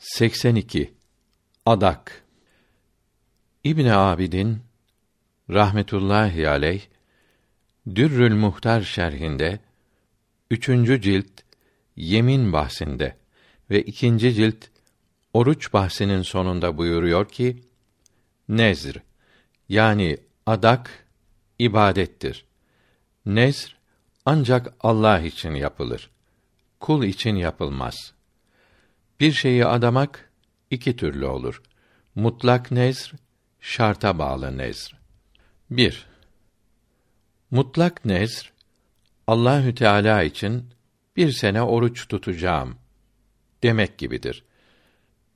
82 Adak İbn Abidin rahmetullahi aleyh Dürrül Muhtar şerhinde üçüncü cilt yemin bahsinde ve ikinci cilt oruç bahsinin sonunda buyuruyor ki nezr yani adak ibadettir. Nezr ancak Allah için yapılır. Kul için yapılmaz.'' Bir şeyi adamak iki türlü olur. Mutlak nezr, şarta bağlı nezr. 1. Mutlak nezr Allahü Teala için bir sene oruç tutacağım demek gibidir.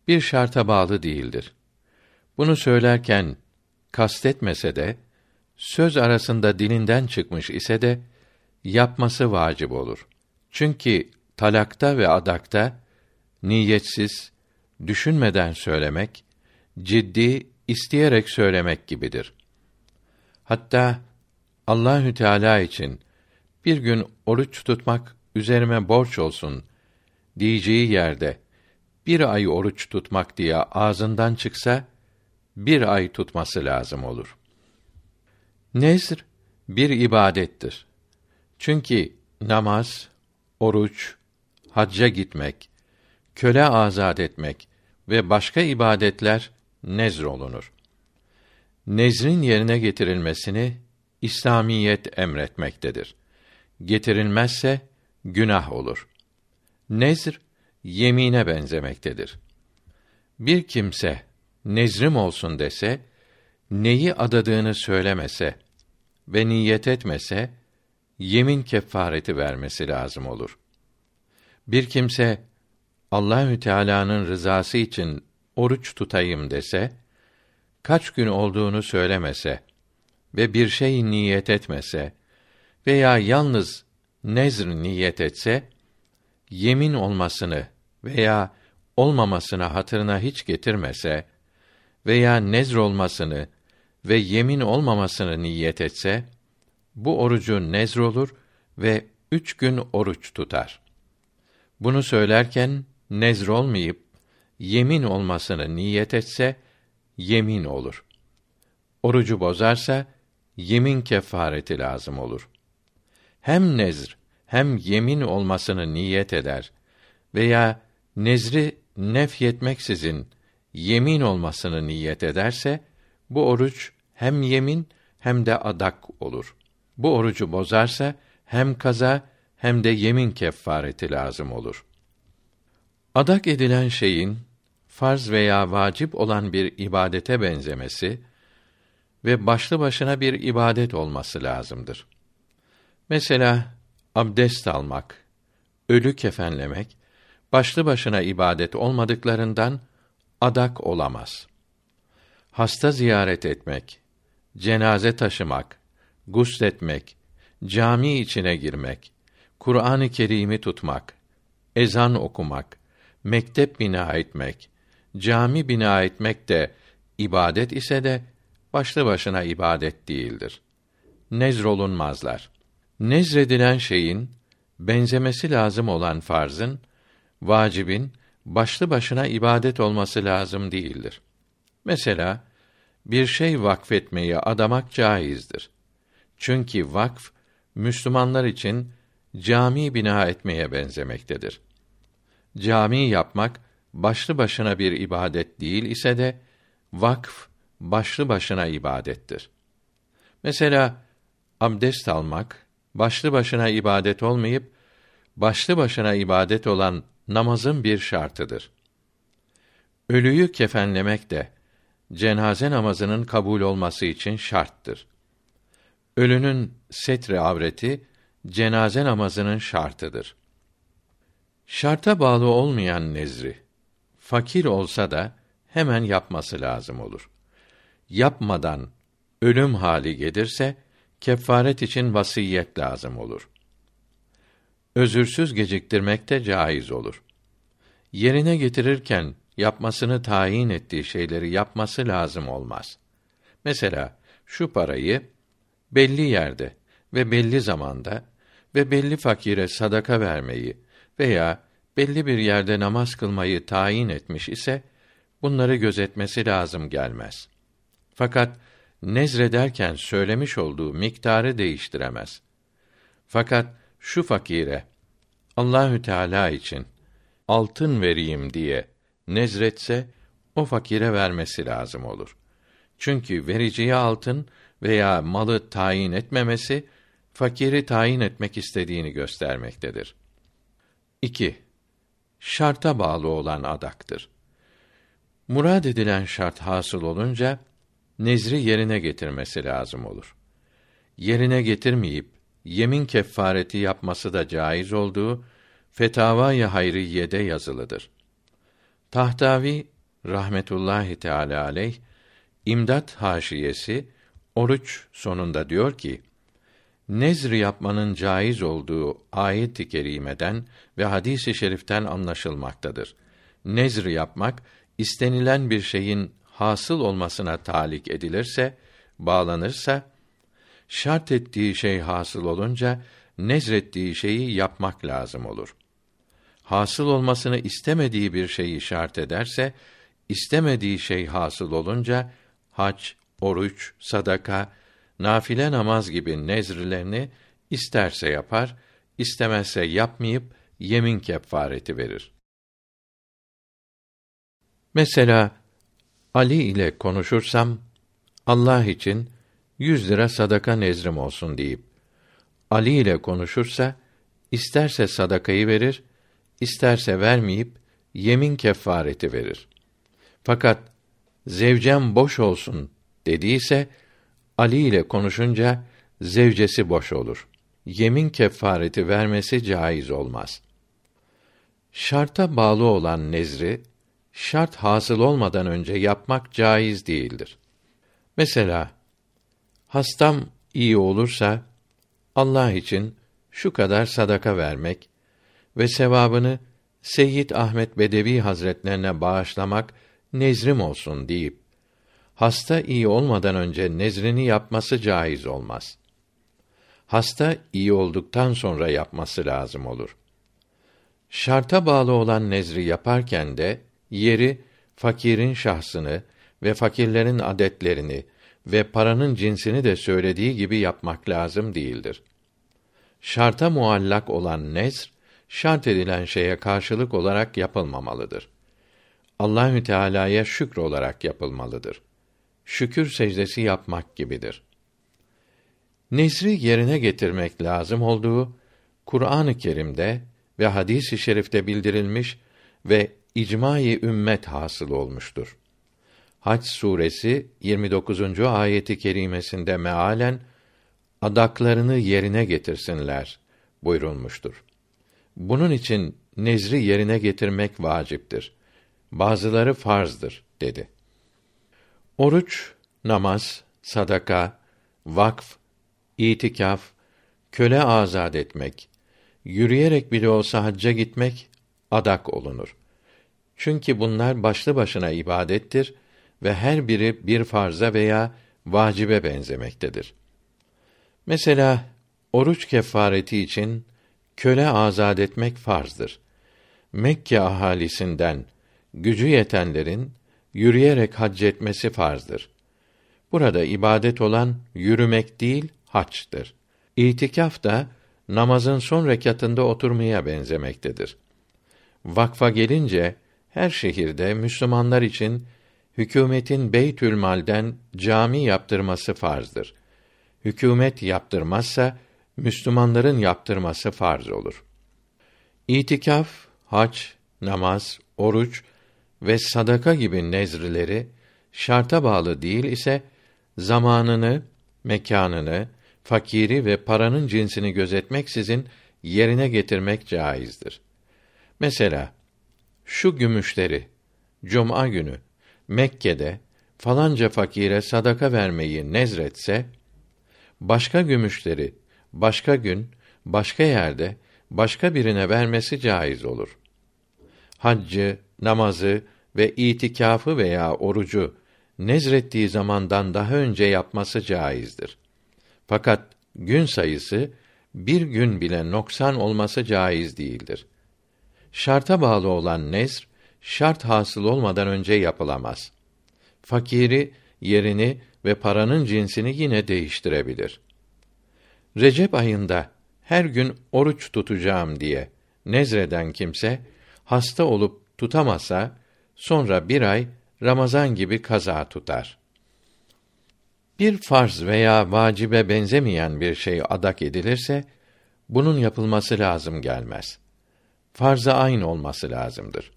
Bir şarta bağlı değildir. Bunu söylerken kastetmese de söz arasında dilinden çıkmış ise de yapması vacip olur. Çünkü talakta ve adakta niyetsiz, düşünmeden söylemek, ciddi, isteyerek söylemek gibidir. Hatta Allahü Teala için bir gün oruç tutmak üzerime borç olsun diyeceği yerde bir ay oruç tutmak diye ağzından çıksa bir ay tutması lazım olur. Nezr bir ibadettir. Çünkü namaz, oruç, hacca gitmek, köle azad etmek ve başka ibadetler nezr olunur. Nezrin yerine getirilmesini İslamiyet emretmektedir. Getirilmezse günah olur. Nezr yemine benzemektedir. Bir kimse nezrim olsun dese, neyi adadığını söylemese ve niyet etmese, yemin kefareti vermesi lazım olur. Bir kimse Allahü Teala'nın rızası için oruç tutayım dese, kaç gün olduğunu söylemese ve bir şey niyet etmese veya yalnız nezr niyet etse, yemin olmasını veya olmamasını hatırına hiç getirmese veya nezr olmasını ve yemin olmamasını niyet etse, bu orucu nezr olur ve üç gün oruç tutar. Bunu söylerken, nezr olmayıp yemin olmasını niyet etse yemin olur. Orucu bozarsa yemin kefareti lazım olur. Hem nezr hem yemin olmasını niyet eder veya nezri nefyetmeksizin yemin olmasını niyet ederse bu oruç hem yemin hem de adak olur. Bu orucu bozarsa hem kaza hem de yemin kefareti lazım olur.'' Adak edilen şeyin farz veya vacip olan bir ibadete benzemesi ve başlı başına bir ibadet olması lazımdır. Mesela abdest almak, ölü kefenlemek başlı başına ibadet olmadıklarından adak olamaz. Hasta ziyaret etmek, cenaze taşımak, gusletmek, cami içine girmek, Kur'an-ı Kerim'i tutmak, ezan okumak, mektep bina etmek, cami bina etmek de ibadet ise de başlı başına ibadet değildir. Nezrolunmazlar. Nezredilen şeyin benzemesi lazım olan farzın, vacibin başlı başına ibadet olması lazım değildir. Mesela bir şey vakfetmeyi adamak caizdir. Çünkü vakf Müslümanlar için cami bina etmeye benzemektedir. Cami yapmak başlı başına bir ibadet değil ise de vakf başlı başına ibadettir. Mesela abdest almak başlı başına ibadet olmayıp başlı başına ibadet olan namazın bir şartıdır. Ölüyü kefenlemek de cenaze namazının kabul olması için şarttır. Ölünün setre avreti cenaze namazının şartıdır. Şarta bağlı olmayan nezri fakir olsa da hemen yapması lazım olur. Yapmadan ölüm hali gelirse kefaret için vasiyet lazım olur. Özürsüz geciktirmek de caiz olur. Yerine getirirken yapmasını tayin ettiği şeyleri yapması lazım olmaz. Mesela şu parayı belli yerde ve belli zamanda ve belli fakire sadaka vermeyi veya belli bir yerde namaz kılmayı tayin etmiş ise bunları gözetmesi lazım gelmez. Fakat nezrederken söylemiş olduğu miktarı değiştiremez. Fakat şu fakire Allahü Teala için altın vereyim diye nezretse o fakire vermesi lazım olur. Çünkü vericiye altın veya malı tayin etmemesi fakiri tayin etmek istediğini göstermektedir. 2. Şarta bağlı olan adaktır. Murad edilen şart hasıl olunca nezri yerine getirmesi lazım olur. Yerine getirmeyip yemin kefareti yapması da caiz olduğu Fetavai Hayriyye'de yazılıdır. Tahtavi rahmetullahi teala aleyh İmdat haşiyesi oruç sonunda diyor ki: Nezr yapmanın caiz olduğu ayet-i kerimeden ve hadis-i şeriften anlaşılmaktadır. Nezr yapmak istenilen bir şeyin hasıl olmasına talik edilirse, bağlanırsa şart ettiği şey hasıl olunca nezrettiği şeyi yapmak lazım olur. Hasıl olmasını istemediği bir şeyi şart ederse, istemediği şey hasıl olunca hac, oruç, sadaka, nafile namaz gibi nezrlerini isterse yapar, istemezse yapmayıp yemin kefareti verir. Mesela Ali ile konuşursam Allah için yüz lira sadaka nezrim olsun deyip Ali ile konuşursa isterse sadakayı verir, isterse vermeyip yemin kefareti verir. Fakat zevcem boş olsun dediyse Ali ile konuşunca zevcesi boş olur. Yemin kefareti vermesi caiz olmaz. Şarta bağlı olan nezri şart hasıl olmadan önce yapmak caiz değildir. Mesela hastam iyi olursa Allah için şu kadar sadaka vermek ve sevabını Seyyid Ahmet Bedevi Hazretlerine bağışlamak nezrim olsun deyip hasta iyi olmadan önce nezrini yapması caiz olmaz. Hasta iyi olduktan sonra yapması lazım olur. Şarta bağlı olan nezri yaparken de yeri fakirin şahsını ve fakirlerin adetlerini ve paranın cinsini de söylediği gibi yapmak lazım değildir. Şarta muallak olan nezr şart edilen şeye karşılık olarak yapılmamalıdır. Allahü Teala'ya şükür olarak yapılmalıdır. Şükür secdesi yapmak gibidir. Nezri yerine getirmek lazım olduğu Kur'an-ı Kerim'de ve hadis-i şerifte bildirilmiş ve icmai ümmet hasıl olmuştur. Hac suresi 29. ayeti kerimesinde mealen adaklarını yerine getirsinler buyurulmuştur. Bunun için nezri yerine getirmek vaciptir. Bazıları farzdır dedi. Oruç, namaz, sadaka, vakf, itikaf, köle azad etmek, yürüyerek bile olsa hacca gitmek adak olunur. Çünkü bunlar başlı başına ibadettir ve her biri bir farza veya vacibe benzemektedir. Mesela oruç kefareti için köle azad etmek farzdır. Mekke ahalisinden gücü yetenlerin yürüyerek hac etmesi farzdır. Burada ibadet olan yürümek değil, haçtır. İtikaf da namazın son rekatında oturmaya benzemektedir. Vakfa gelince her şehirde Müslümanlar için hükümetin Beytül Mal'den cami yaptırması farzdır. Hükümet yaptırmazsa Müslümanların yaptırması farz olur. İtikaf, hac, namaz, oruç ve sadaka gibi nezrileri şarta bağlı değil ise zamanını, mekanını, fakiri ve paranın cinsini gözetmeksizin yerine getirmek caizdir. Mesela şu gümüşleri cuma günü Mekke'de falanca fakire sadaka vermeyi nezretse başka gümüşleri başka gün başka yerde başka birine vermesi caiz olur. Haccı, namazı ve itikafı veya orucu nezrettiği zamandan daha önce yapması caizdir. Fakat gün sayısı bir gün bile noksan olması caiz değildir. Şarta bağlı olan nezr, şart hasıl olmadan önce yapılamaz. Fakiri, yerini ve paranın cinsini yine değiştirebilir. Recep ayında her gün oruç tutacağım diye nezreden kimse, hasta olup tutamasa, sonra bir ay Ramazan gibi kaza tutar. Bir farz veya vacibe benzemeyen bir şey adak edilirse, bunun yapılması lazım gelmez. Farz-ı ayn olması lazımdır.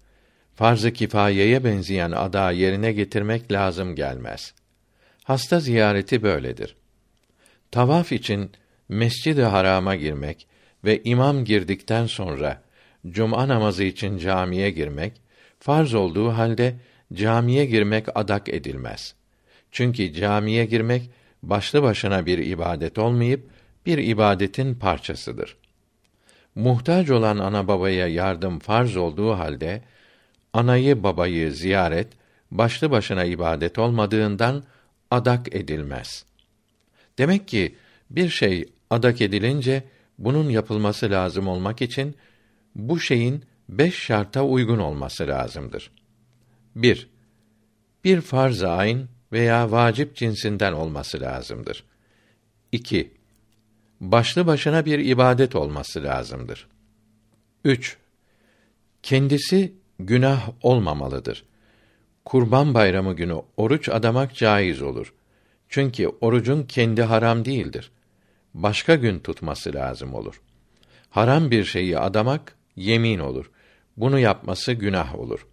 Farz-ı kifayeye benzeyen ada yerine getirmek lazım gelmez. Hasta ziyareti böyledir. Tavaf için Mescid-i Haram'a girmek ve imam girdikten sonra cuma namazı için camiye girmek farz olduğu halde camiye girmek adak edilmez. Çünkü camiye girmek başlı başına bir ibadet olmayıp bir ibadetin parçasıdır. Muhtaç olan ana babaya yardım farz olduğu halde anayı babayı ziyaret başlı başına ibadet olmadığından adak edilmez. Demek ki bir şey adak edilince bunun yapılması lazım olmak için bu şeyin beş şarta uygun olması lazımdır. 1. Bir farz-ı ayn veya vacip cinsinden olması lazımdır. 2. Başlı başına bir ibadet olması lazımdır. 3. Kendisi günah olmamalıdır. Kurban Bayramı günü oruç adamak caiz olur. Çünkü orucun kendi haram değildir. Başka gün tutması lazım olur. Haram bir şeyi adamak yemin olur. Bunu yapması günah olur.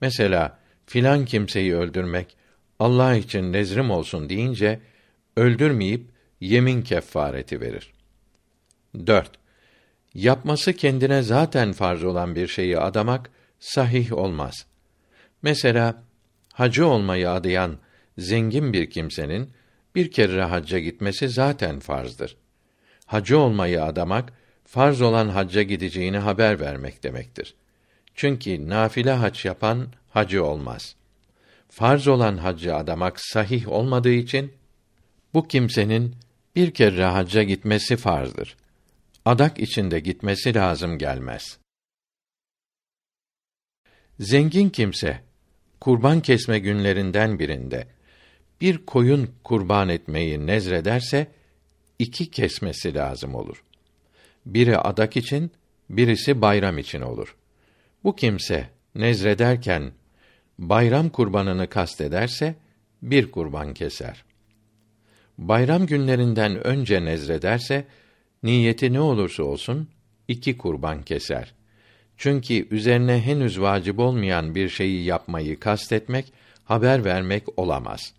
Mesela filan kimseyi öldürmek Allah için nezrim olsun deyince öldürmeyip yemin kefareti verir. 4. Yapması kendine zaten farz olan bir şeyi adamak sahih olmaz. Mesela hacı olmayı adayan zengin bir kimsenin bir kere hacca gitmesi zaten farzdır. Hacı olmayı adamak farz olan hacca gideceğini haber vermek demektir. Çünkü nafile hac yapan hacı olmaz. Farz olan haccı adamak sahih olmadığı için bu kimsenin bir kere hacca gitmesi farzdır. Adak içinde gitmesi lazım gelmez. Zengin kimse kurban kesme günlerinden birinde bir koyun kurban etmeyi nezrederse iki kesmesi lazım olur. Biri adak için, birisi bayram için olur. Bu kimse nezrederken bayram kurbanını kastederse bir kurban keser. Bayram günlerinden önce nezrederse niyeti ne olursa olsun iki kurban keser. Çünkü üzerine henüz vacip olmayan bir şeyi yapmayı kastetmek, haber vermek olamaz.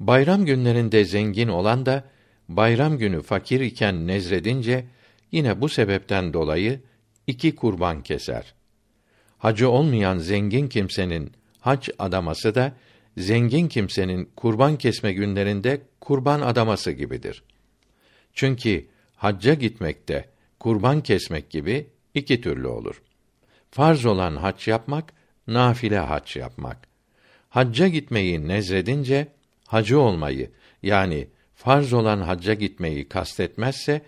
Bayram günlerinde zengin olan da bayram günü fakir iken nezredince yine bu sebepten dolayı iki kurban keser. Hacı olmayan zengin kimsenin hac adaması da zengin kimsenin kurban kesme günlerinde kurban adaması gibidir. Çünkü hacca gitmekte kurban kesmek gibi iki türlü olur. Farz olan hac yapmak, nafile hac yapmak. Hacca gitmeyi nezredince hacı olmayı yani farz olan hacca gitmeyi kastetmezse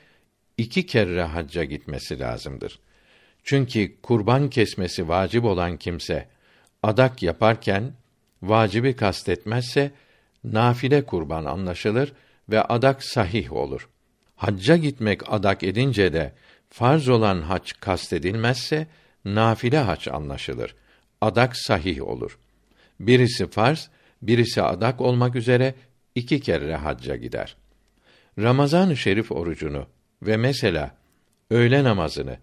iki kere hacca gitmesi lazımdır. Çünkü kurban kesmesi vacip olan kimse adak yaparken vacibi kastetmezse nafile kurban anlaşılır ve adak sahih olur. Hacca gitmek adak edince de farz olan hac kastedilmezse nafile hac anlaşılır. Adak sahih olur. Birisi farz, birisi adak olmak üzere iki kere hacca gider. Ramazan-ı Şerif orucunu ve mesela öğle namazını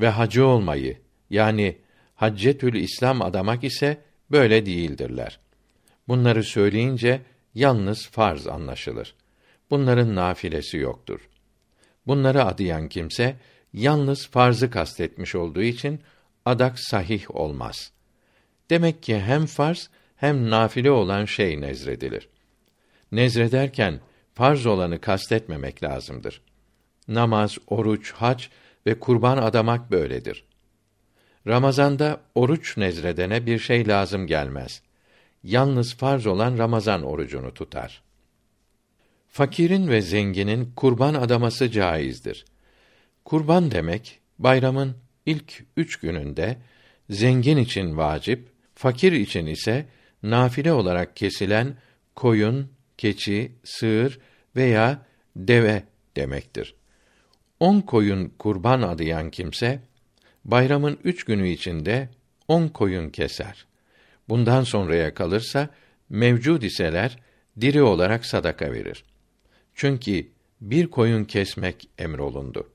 ve hacı olmayı yani Haccetül İslam adamak ise böyle değildirler. Bunları söyleyince yalnız farz anlaşılır. Bunların nafilesi yoktur. Bunları adayan kimse yalnız farzı kastetmiş olduğu için adak sahih olmaz. Demek ki hem farz hem nafile olan şey nezredilir. Nezrederken farz olanı kastetmemek lazımdır. Namaz, oruç, hac ve kurban adamak böyledir. Ramazanda oruç nezredene bir şey lazım gelmez. Yalnız farz olan Ramazan orucunu tutar. Fakirin ve zenginin kurban adaması caizdir. Kurban demek bayramın ilk üç gününde zengin için vacip, fakir için ise nafile olarak kesilen koyun, keçi, sığır veya deve demektir. On koyun kurban adayan kimse, bayramın üç günü içinde on koyun keser. Bundan sonraya kalırsa, mevcud iseler, diri olarak sadaka verir. Çünkü bir koyun kesmek emrolundu.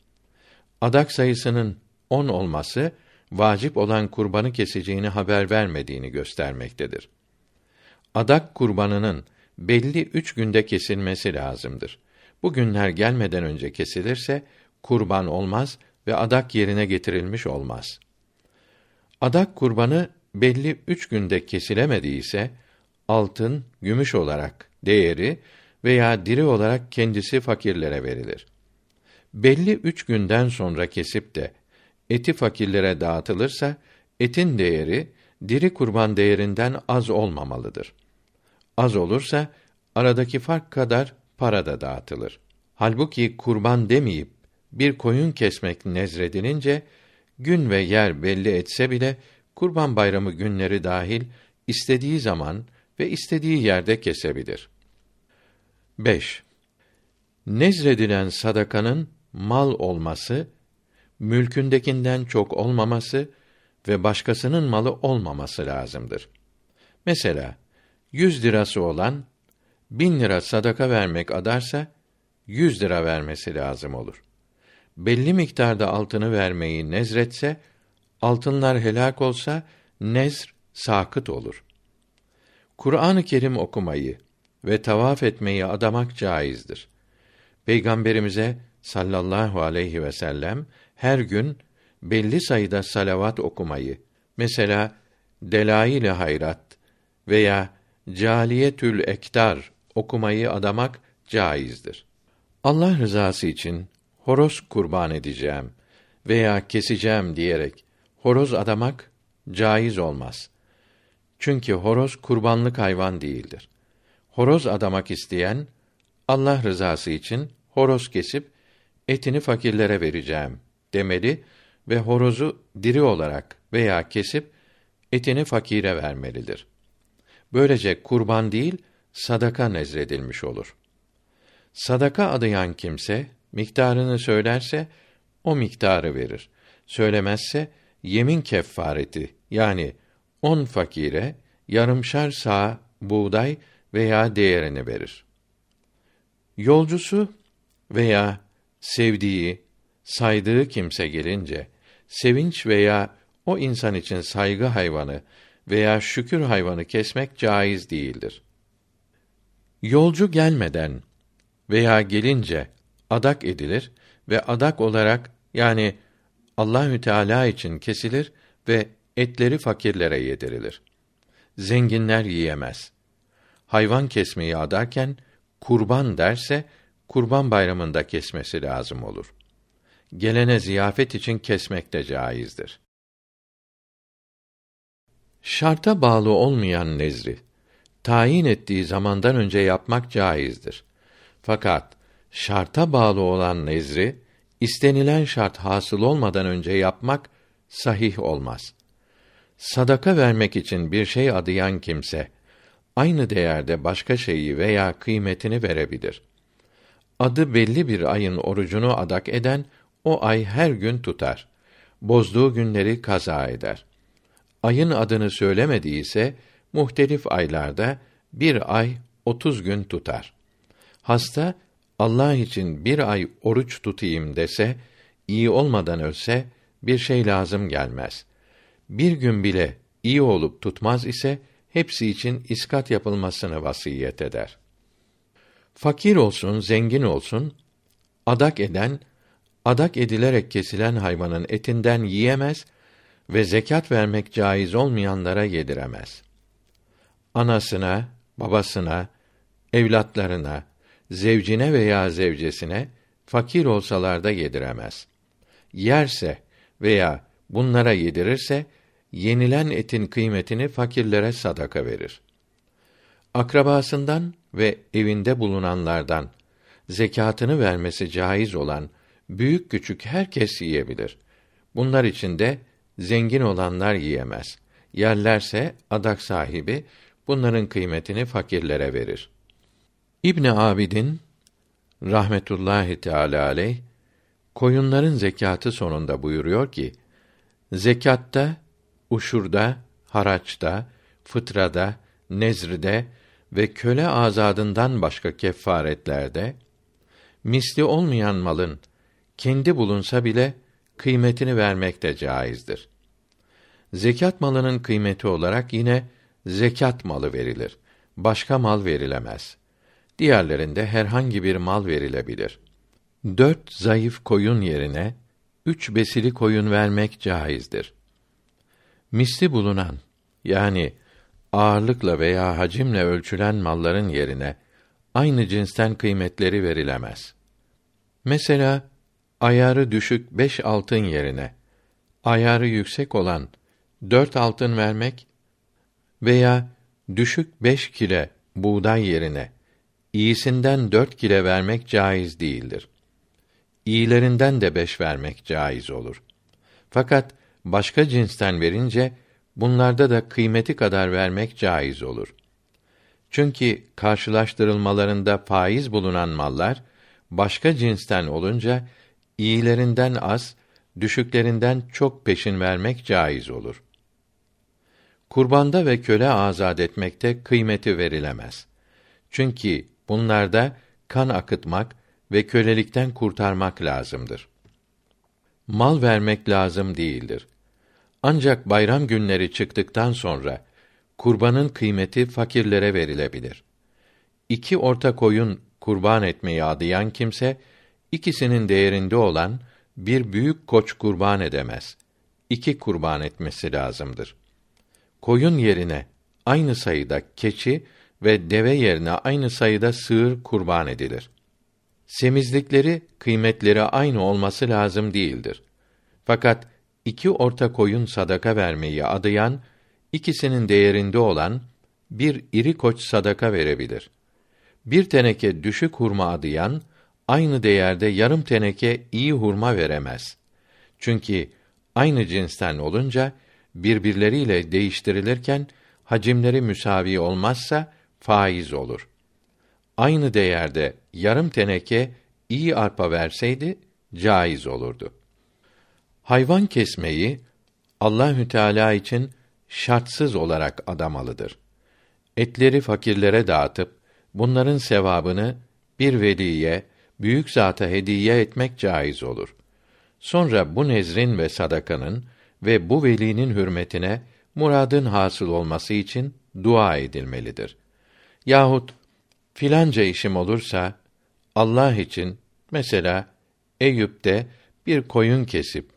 Adak sayısının on olması, vacip olan kurbanı keseceğini haber vermediğini göstermektedir. Adak kurbanının belli üç günde kesilmesi lazımdır. Bu günler gelmeden önce kesilirse, kurban olmaz ve adak yerine getirilmiş olmaz. Adak kurbanı belli üç günde kesilemediyse, altın, gümüş olarak değeri veya diri olarak kendisi fakirlere verilir. Belli üç günden sonra kesip de eti fakirlere dağıtılırsa, etin değeri diri kurban değerinden az olmamalıdır. Az olursa aradaki fark kadar para da dağıtılır. Halbuki kurban demeyip bir koyun kesmek nezredilince gün ve yer belli etse bile kurban bayramı günleri dahil istediği zaman ve istediği yerde kesebilir. 5. Nezredilen sadakanın mal olması, mülkündekinden çok olmaması ve başkasının malı olmaması lazımdır. Mesela, yüz lirası olan, bin lira sadaka vermek adarsa, yüz lira vermesi lazım olur. Belli miktarda altını vermeyi nezretse, altınlar helak olsa, nezr sakıt olur. Kur'an-ı Kerim okumayı ve tavaf etmeyi adamak caizdir. Peygamberimize sallallahu aleyhi ve sellem her gün belli sayıda salavat okumayı, mesela Delail-i Hayrat veya Caliyetül Ektar okumayı adamak caizdir. Allah rızası için horoz kurban edeceğim veya keseceğim diyerek horoz adamak caiz olmaz. Çünkü horoz kurbanlık hayvan değildir. Horoz adamak isteyen Allah rızası için horoz kesip etini fakirlere vereceğim demeli ve horozu diri olarak veya kesip etini fakire vermelidir. Böylece kurban değil, sadaka nezredilmiş olur. Sadaka adayan kimse miktarını söylerse o miktarı verir. Söylemezse yemin kefareti yani on fakire yarımşar sağ buğday veya değerini verir. Yolcusu veya sevdiği, saydığı kimse gelince sevinç veya o insan için saygı hayvanı veya şükür hayvanı kesmek caiz değildir. Yolcu gelmeden veya gelince adak edilir ve adak olarak yani Allahü Teala için kesilir ve etleri fakirlere yedirilir. Zenginler yiyemez. Hayvan kesmeyi adarken kurban derse kurban bayramında kesmesi lazım olur. Gelene ziyafet için kesmek de caizdir. Şarta bağlı olmayan nezri tayin ettiği zamandan önce yapmak caizdir. Fakat şarta bağlı olan nezri istenilen şart hasıl olmadan önce yapmak sahih olmaz. Sadaka vermek için bir şey adayan kimse aynı değerde başka şeyi veya kıymetini verebilir. Adı belli bir ayın orucunu adak eden o ay her gün tutar. Bozduğu günleri kaza eder. Ayın adını söylemediyse muhtelif aylarda bir ay otuz gün tutar. Hasta Allah için bir ay oruç tutayım dese, iyi olmadan ölse bir şey lazım gelmez. Bir gün bile iyi olup tutmaz ise hepsi için iskat yapılmasını vasiyet eder. Fakir olsun, zengin olsun, adak eden, adak edilerek kesilen hayvanın etinden yiyemez ve zekat vermek caiz olmayanlara yediremez. Anasına, babasına, evlatlarına, zevcine veya zevcesine fakir olsalar da yediremez. Yerse veya bunlara yedirirse yenilen etin kıymetini fakirlere sadaka verir. Akrabasından ve evinde bulunanlardan zekatını vermesi caiz olan büyük küçük herkes yiyebilir. Bunlar içinde zengin olanlar yiyemez. Yerlerse adak sahibi bunların kıymetini fakirlere verir. İbn Abidin rahmetullahi teala aleyh koyunların zekatı sonunda buyuruyor ki zekatta, uşurda, haraçta, fıtrada, nezride ve köle azadından başka kefaretlerde misli olmayan malın kendi bulunsa bile kıymetini vermek de caizdir. Zekat malının kıymeti olarak yine zekat malı verilir. Başka mal verilemez. Diğerlerinde herhangi bir mal verilebilir. Dört zayıf koyun yerine üç besili koyun vermek caizdir. Misli bulunan yani ağırlıkla veya hacimle ölçülen malların yerine aynı cinsten kıymetleri verilemez. Mesela ayarı düşük beş altın yerine ayarı yüksek olan dört altın vermek veya düşük beş kile buğday yerine iyisinden dört kile vermek caiz değildir. İyilerinden de beş vermek caiz olur. Fakat başka cinsten verince bunlarda da kıymeti kadar vermek caiz olur. Çünkü karşılaştırılmalarında faiz bulunan mallar başka cinsten olunca iyilerinden az, düşüklerinden çok peşin vermek caiz olur. Kurbanda ve köle azad etmekte kıymeti verilemez. Çünkü bunlarda kan akıtmak ve kölelikten kurtarmak lazımdır. Mal vermek lazım değildir. Ancak bayram günleri çıktıktan sonra kurbanın kıymeti fakirlere verilebilir. İki orta koyun kurban etmeyi adayan kimse ikisinin değerinde olan bir büyük koç kurban edemez. İki kurban etmesi lazımdır. Koyun yerine aynı sayıda keçi ve deve yerine aynı sayıda sığır kurban edilir. Semizlikleri, kıymetleri aynı olması lazım değildir. Fakat iki orta koyun sadaka vermeyi adayan, ikisinin değerinde olan bir iri koç sadaka verebilir. Bir teneke düşük hurma adayan, aynı değerde yarım teneke iyi hurma veremez. Çünkü aynı cinsten olunca birbirleriyle değiştirilirken hacimleri müsavi olmazsa faiz olur. Aynı değerde yarım teneke iyi arpa verseydi caiz olurdu. Hayvan kesmeyi Allahü Teala için şartsız olarak adamalıdır. Etleri fakirlere dağıtıp bunların sevabını bir veliye, büyük zata hediye etmek caiz olur. Sonra bu nezrin ve sadakanın ve bu velinin hürmetine muradın hasıl olması için dua edilmelidir. Yahut filanca işim olursa Allah için mesela Eyüp'te bir koyun kesip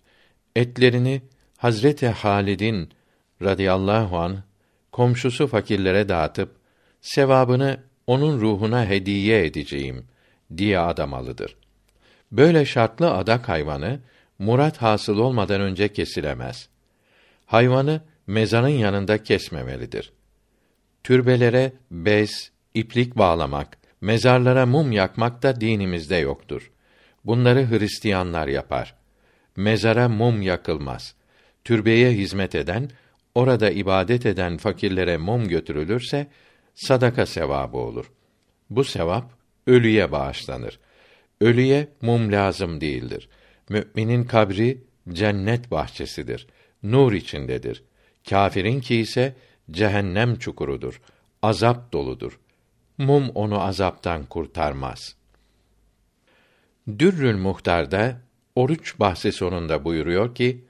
etlerini Hazreti Halid'in radıyallahu an komşusu fakirlere dağıtıp sevabını onun ruhuna hediye edeceğim diye adamalıdır. Böyle şartlı adak hayvanı murat hasıl olmadan önce kesilemez. Hayvanı mezarın yanında kesmemelidir. Türbelere bez, iplik bağlamak, mezarlara mum yakmak da dinimizde yoktur. Bunları Hristiyanlar yapar. Mezara mum yakılmaz. Türbeye hizmet eden, orada ibadet eden fakirlere mum götürülürse sadaka sevabı olur. Bu sevap ölüye bağışlanır. Ölüye mum lazım değildir. Müminin kabri cennet bahçesidir. Nur içindedir. Kâfirin ki ise cehennem çukurudur. Azap doludur. Mum onu azaptan kurtarmaz. Dürrül Muhtar'da oruç bahsi sonunda buyuruyor ki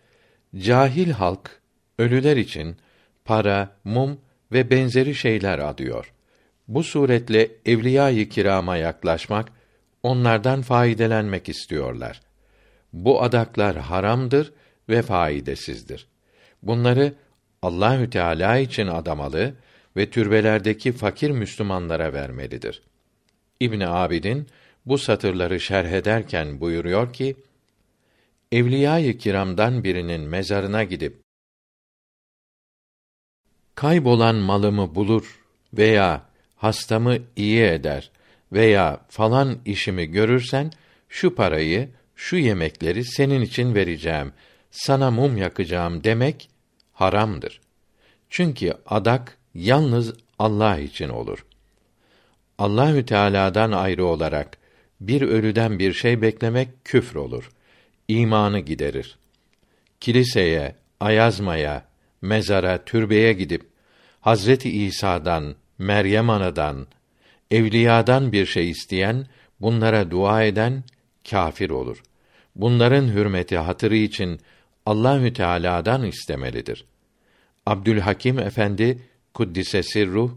cahil halk ölüler için para, mum ve benzeri şeyler adıyor. Bu suretle evliya-i kirama yaklaşmak, onlardan faydelenmek istiyorlar. Bu adaklar haramdır ve faydasızdır. Bunları Allahü Teala için adamalı ve türbelerdeki fakir Müslümanlara vermelidir. İbn Abidin bu satırları şerh ederken buyuruyor ki: Evliya-i kiramdan birinin mezarına gidip kaybolan malımı bulur veya hastamı iyi eder veya falan işimi görürsen şu parayı, şu yemekleri senin için vereceğim. sana mum yakacağım demek haramdır. Çünkü adak yalnız Allah için olur. Allahü Teala'dan ayrı olarak bir ölüden bir şey beklemek küfür olur. İmanı giderir. Kiliseye, ayazmaya, mezara, türbeye gidip Hazreti İsa'dan, Meryem anadan, evliyadan bir şey isteyen, bunlara dua eden kafir olur. Bunların hürmeti hatırı için Allahü Teala'dan istemelidir. Abdülhakim Efendi kuddise ruh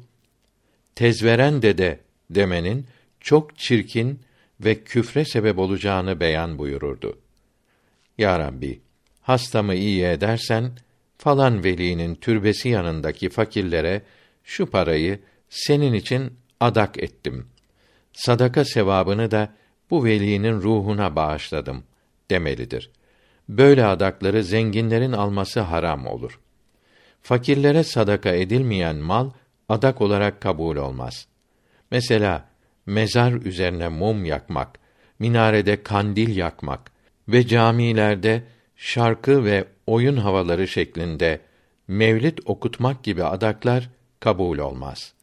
tezveren dede demenin çok çirkin ve küfre sebep olacağını beyan buyururdu. Ya Rabbi, hastamı iyi edersen falan velinin türbesi yanındaki fakirlere şu parayı senin için adak ettim. Sadaka sevabını da bu velinin ruhuna bağışladım demelidir. Böyle adakları zenginlerin alması haram olur. Fakirlere sadaka edilmeyen mal adak olarak kabul olmaz. Mesela mezar üzerine mum yakmak, minarede kandil yakmak ve camilerde şarkı ve oyun havaları şeklinde mevlid okutmak gibi adaklar kabul olmaz.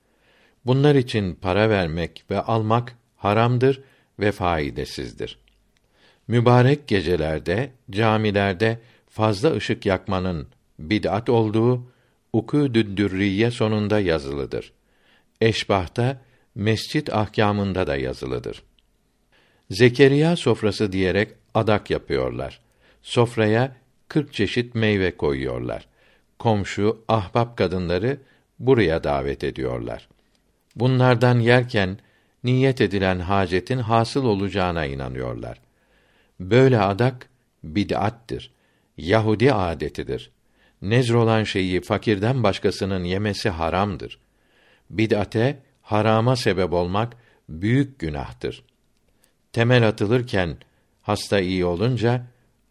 Bunlar için para vermek ve almak haramdır ve faidesizdir. Mübarek gecelerde camilerde fazla ışık yakmanın bid'at olduğu Ukûdü Dürriye sonunda yazılıdır. Eşbah'ta mescit ahkamında da yazılıdır. Zekeriya sofrası diyerek adak yapıyorlar. Sofraya kırk çeşit meyve koyuyorlar. Komşu, ahbap kadınları buraya davet ediyorlar. Bunlardan yerken niyet edilen hacetin hasıl olacağına inanıyorlar. Böyle adak bid'attir. Yahudi adetidir. Nezr olan şeyi fakirden başkasının yemesi haramdır. Bid'ate, harama sebep olmak büyük günahtır. Temel atılırken hasta iyi olunca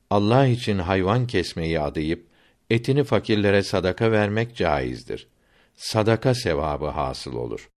Allah için hayvan kesmeyi adayıp etini fakirlere sadaka vermek caizdir. Sadaka sevabı hasıl olur.